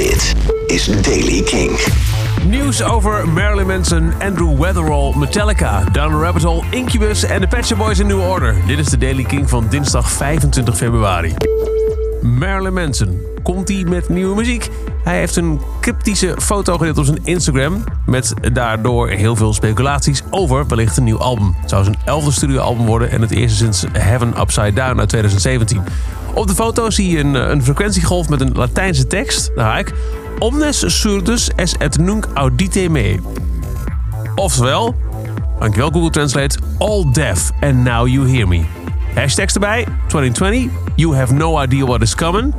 Dit is Daily King. Nieuws over Marilyn Manson, Andrew Weatherall, Metallica, Down the Rabbit Hole, Incubus en de Shop Boys in New Order. Dit is de Daily King van dinsdag 25 februari. Marilyn Manson. Komt hij met nieuwe muziek? Hij heeft een cryptische foto gedeeld op zijn Instagram. Met daardoor heel veel speculaties over wellicht een nieuw album. Het zou zijn elfde studioalbum worden en het eerste sinds Heaven Upside Down uit 2017. Op de foto zie je een, een frequentiegolf met een Latijnse tekst. Daar ik. Omnes surdus es et nunc audite me. Oftewel, dankjewel Google Translate, all deaf and now you hear me. Hashtags erbij, 2020, you have no idea what is coming.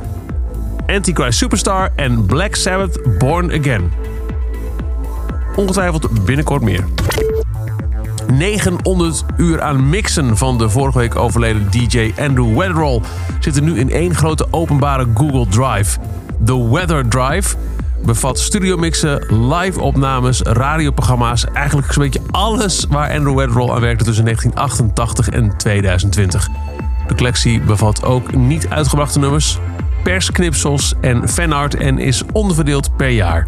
Antichrist Superstar en Black Sabbath Born Again. Ongetwijfeld binnenkort meer. 900 uur aan mixen van de vorige week overleden DJ Andrew Weatherall zitten nu in één grote openbare Google Drive. De Weather Drive bevat studiomixen, live-opnames, radioprogramma's. Eigenlijk zo'n beetje alles waar Andrew Weatherall aan werkte tussen 1988 en 2020. De collectie bevat ook niet uitgebrachte nummers, persknipsels en fanart en is onderverdeeld per jaar.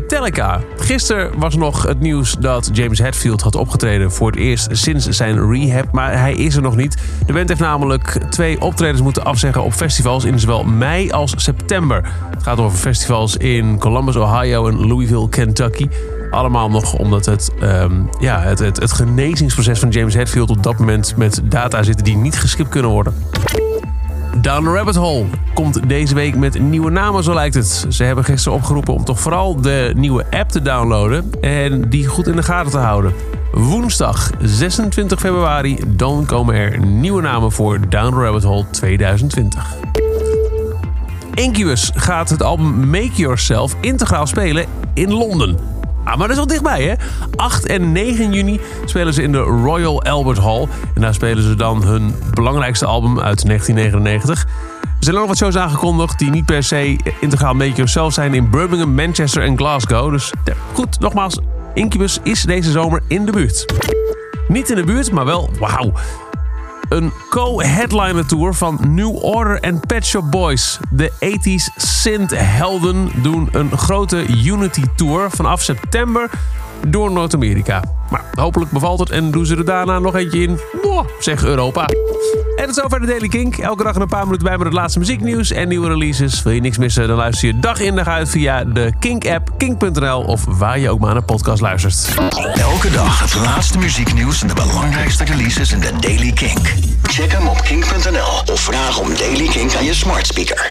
Metallica. Gisteren was nog het nieuws dat James Hetfield had opgetreden voor het eerst sinds zijn rehab, maar hij is er nog niet. De band heeft namelijk twee optredens moeten afzeggen op festivals in zowel mei als september. Het gaat over festivals in Columbus, Ohio en Louisville, Kentucky. Allemaal nog omdat het, um, ja, het, het, het genezingsproces van James Hetfield op dat moment met data zitten die niet geskipt kunnen worden. Down the Rabbit Hole komt deze week met nieuwe namen, zo lijkt het. Ze hebben gisteren opgeroepen om toch vooral de nieuwe app te downloaden en die goed in de gaten te houden. Woensdag 26 februari, dan komen er nieuwe namen voor Down the Rabbit Hole 2020. Incubus gaat het album Make Yourself integraal spelen in Londen. Ah, maar dat is wel dichtbij, hè? 8 en 9 juni spelen ze in de Royal Albert Hall. En daar spelen ze dan hun belangrijkste album uit 1999. Er zijn nog wat shows aangekondigd die niet per se integraal Make Yourself zijn in Birmingham, Manchester en Glasgow. Dus goed, nogmaals, Incubus is deze zomer in de buurt. Niet in de buurt, maar wel, wauw. Een co-headliner tour van New Order en Pet Shop Boys. De 80s synth-helden doen een grote Unity Tour vanaf september door Noord-Amerika. Maar hopelijk bevalt het en doen ze er daarna nog eentje in, oh, zeg Europa. En dat is over de Daily Kink. Elke dag een paar minuten bij met het laatste muzieknieuws en nieuwe releases. Wil je niks missen, dan luister je dag in dag uit via de Kink-app, kink.nl of waar je ook maar naar podcast luistert. Elke dag het laatste muzieknieuws en de belangrijkste releases in de Daily Kink. Check hem op kink.nl of vraag om Daily Kink aan je smart speaker.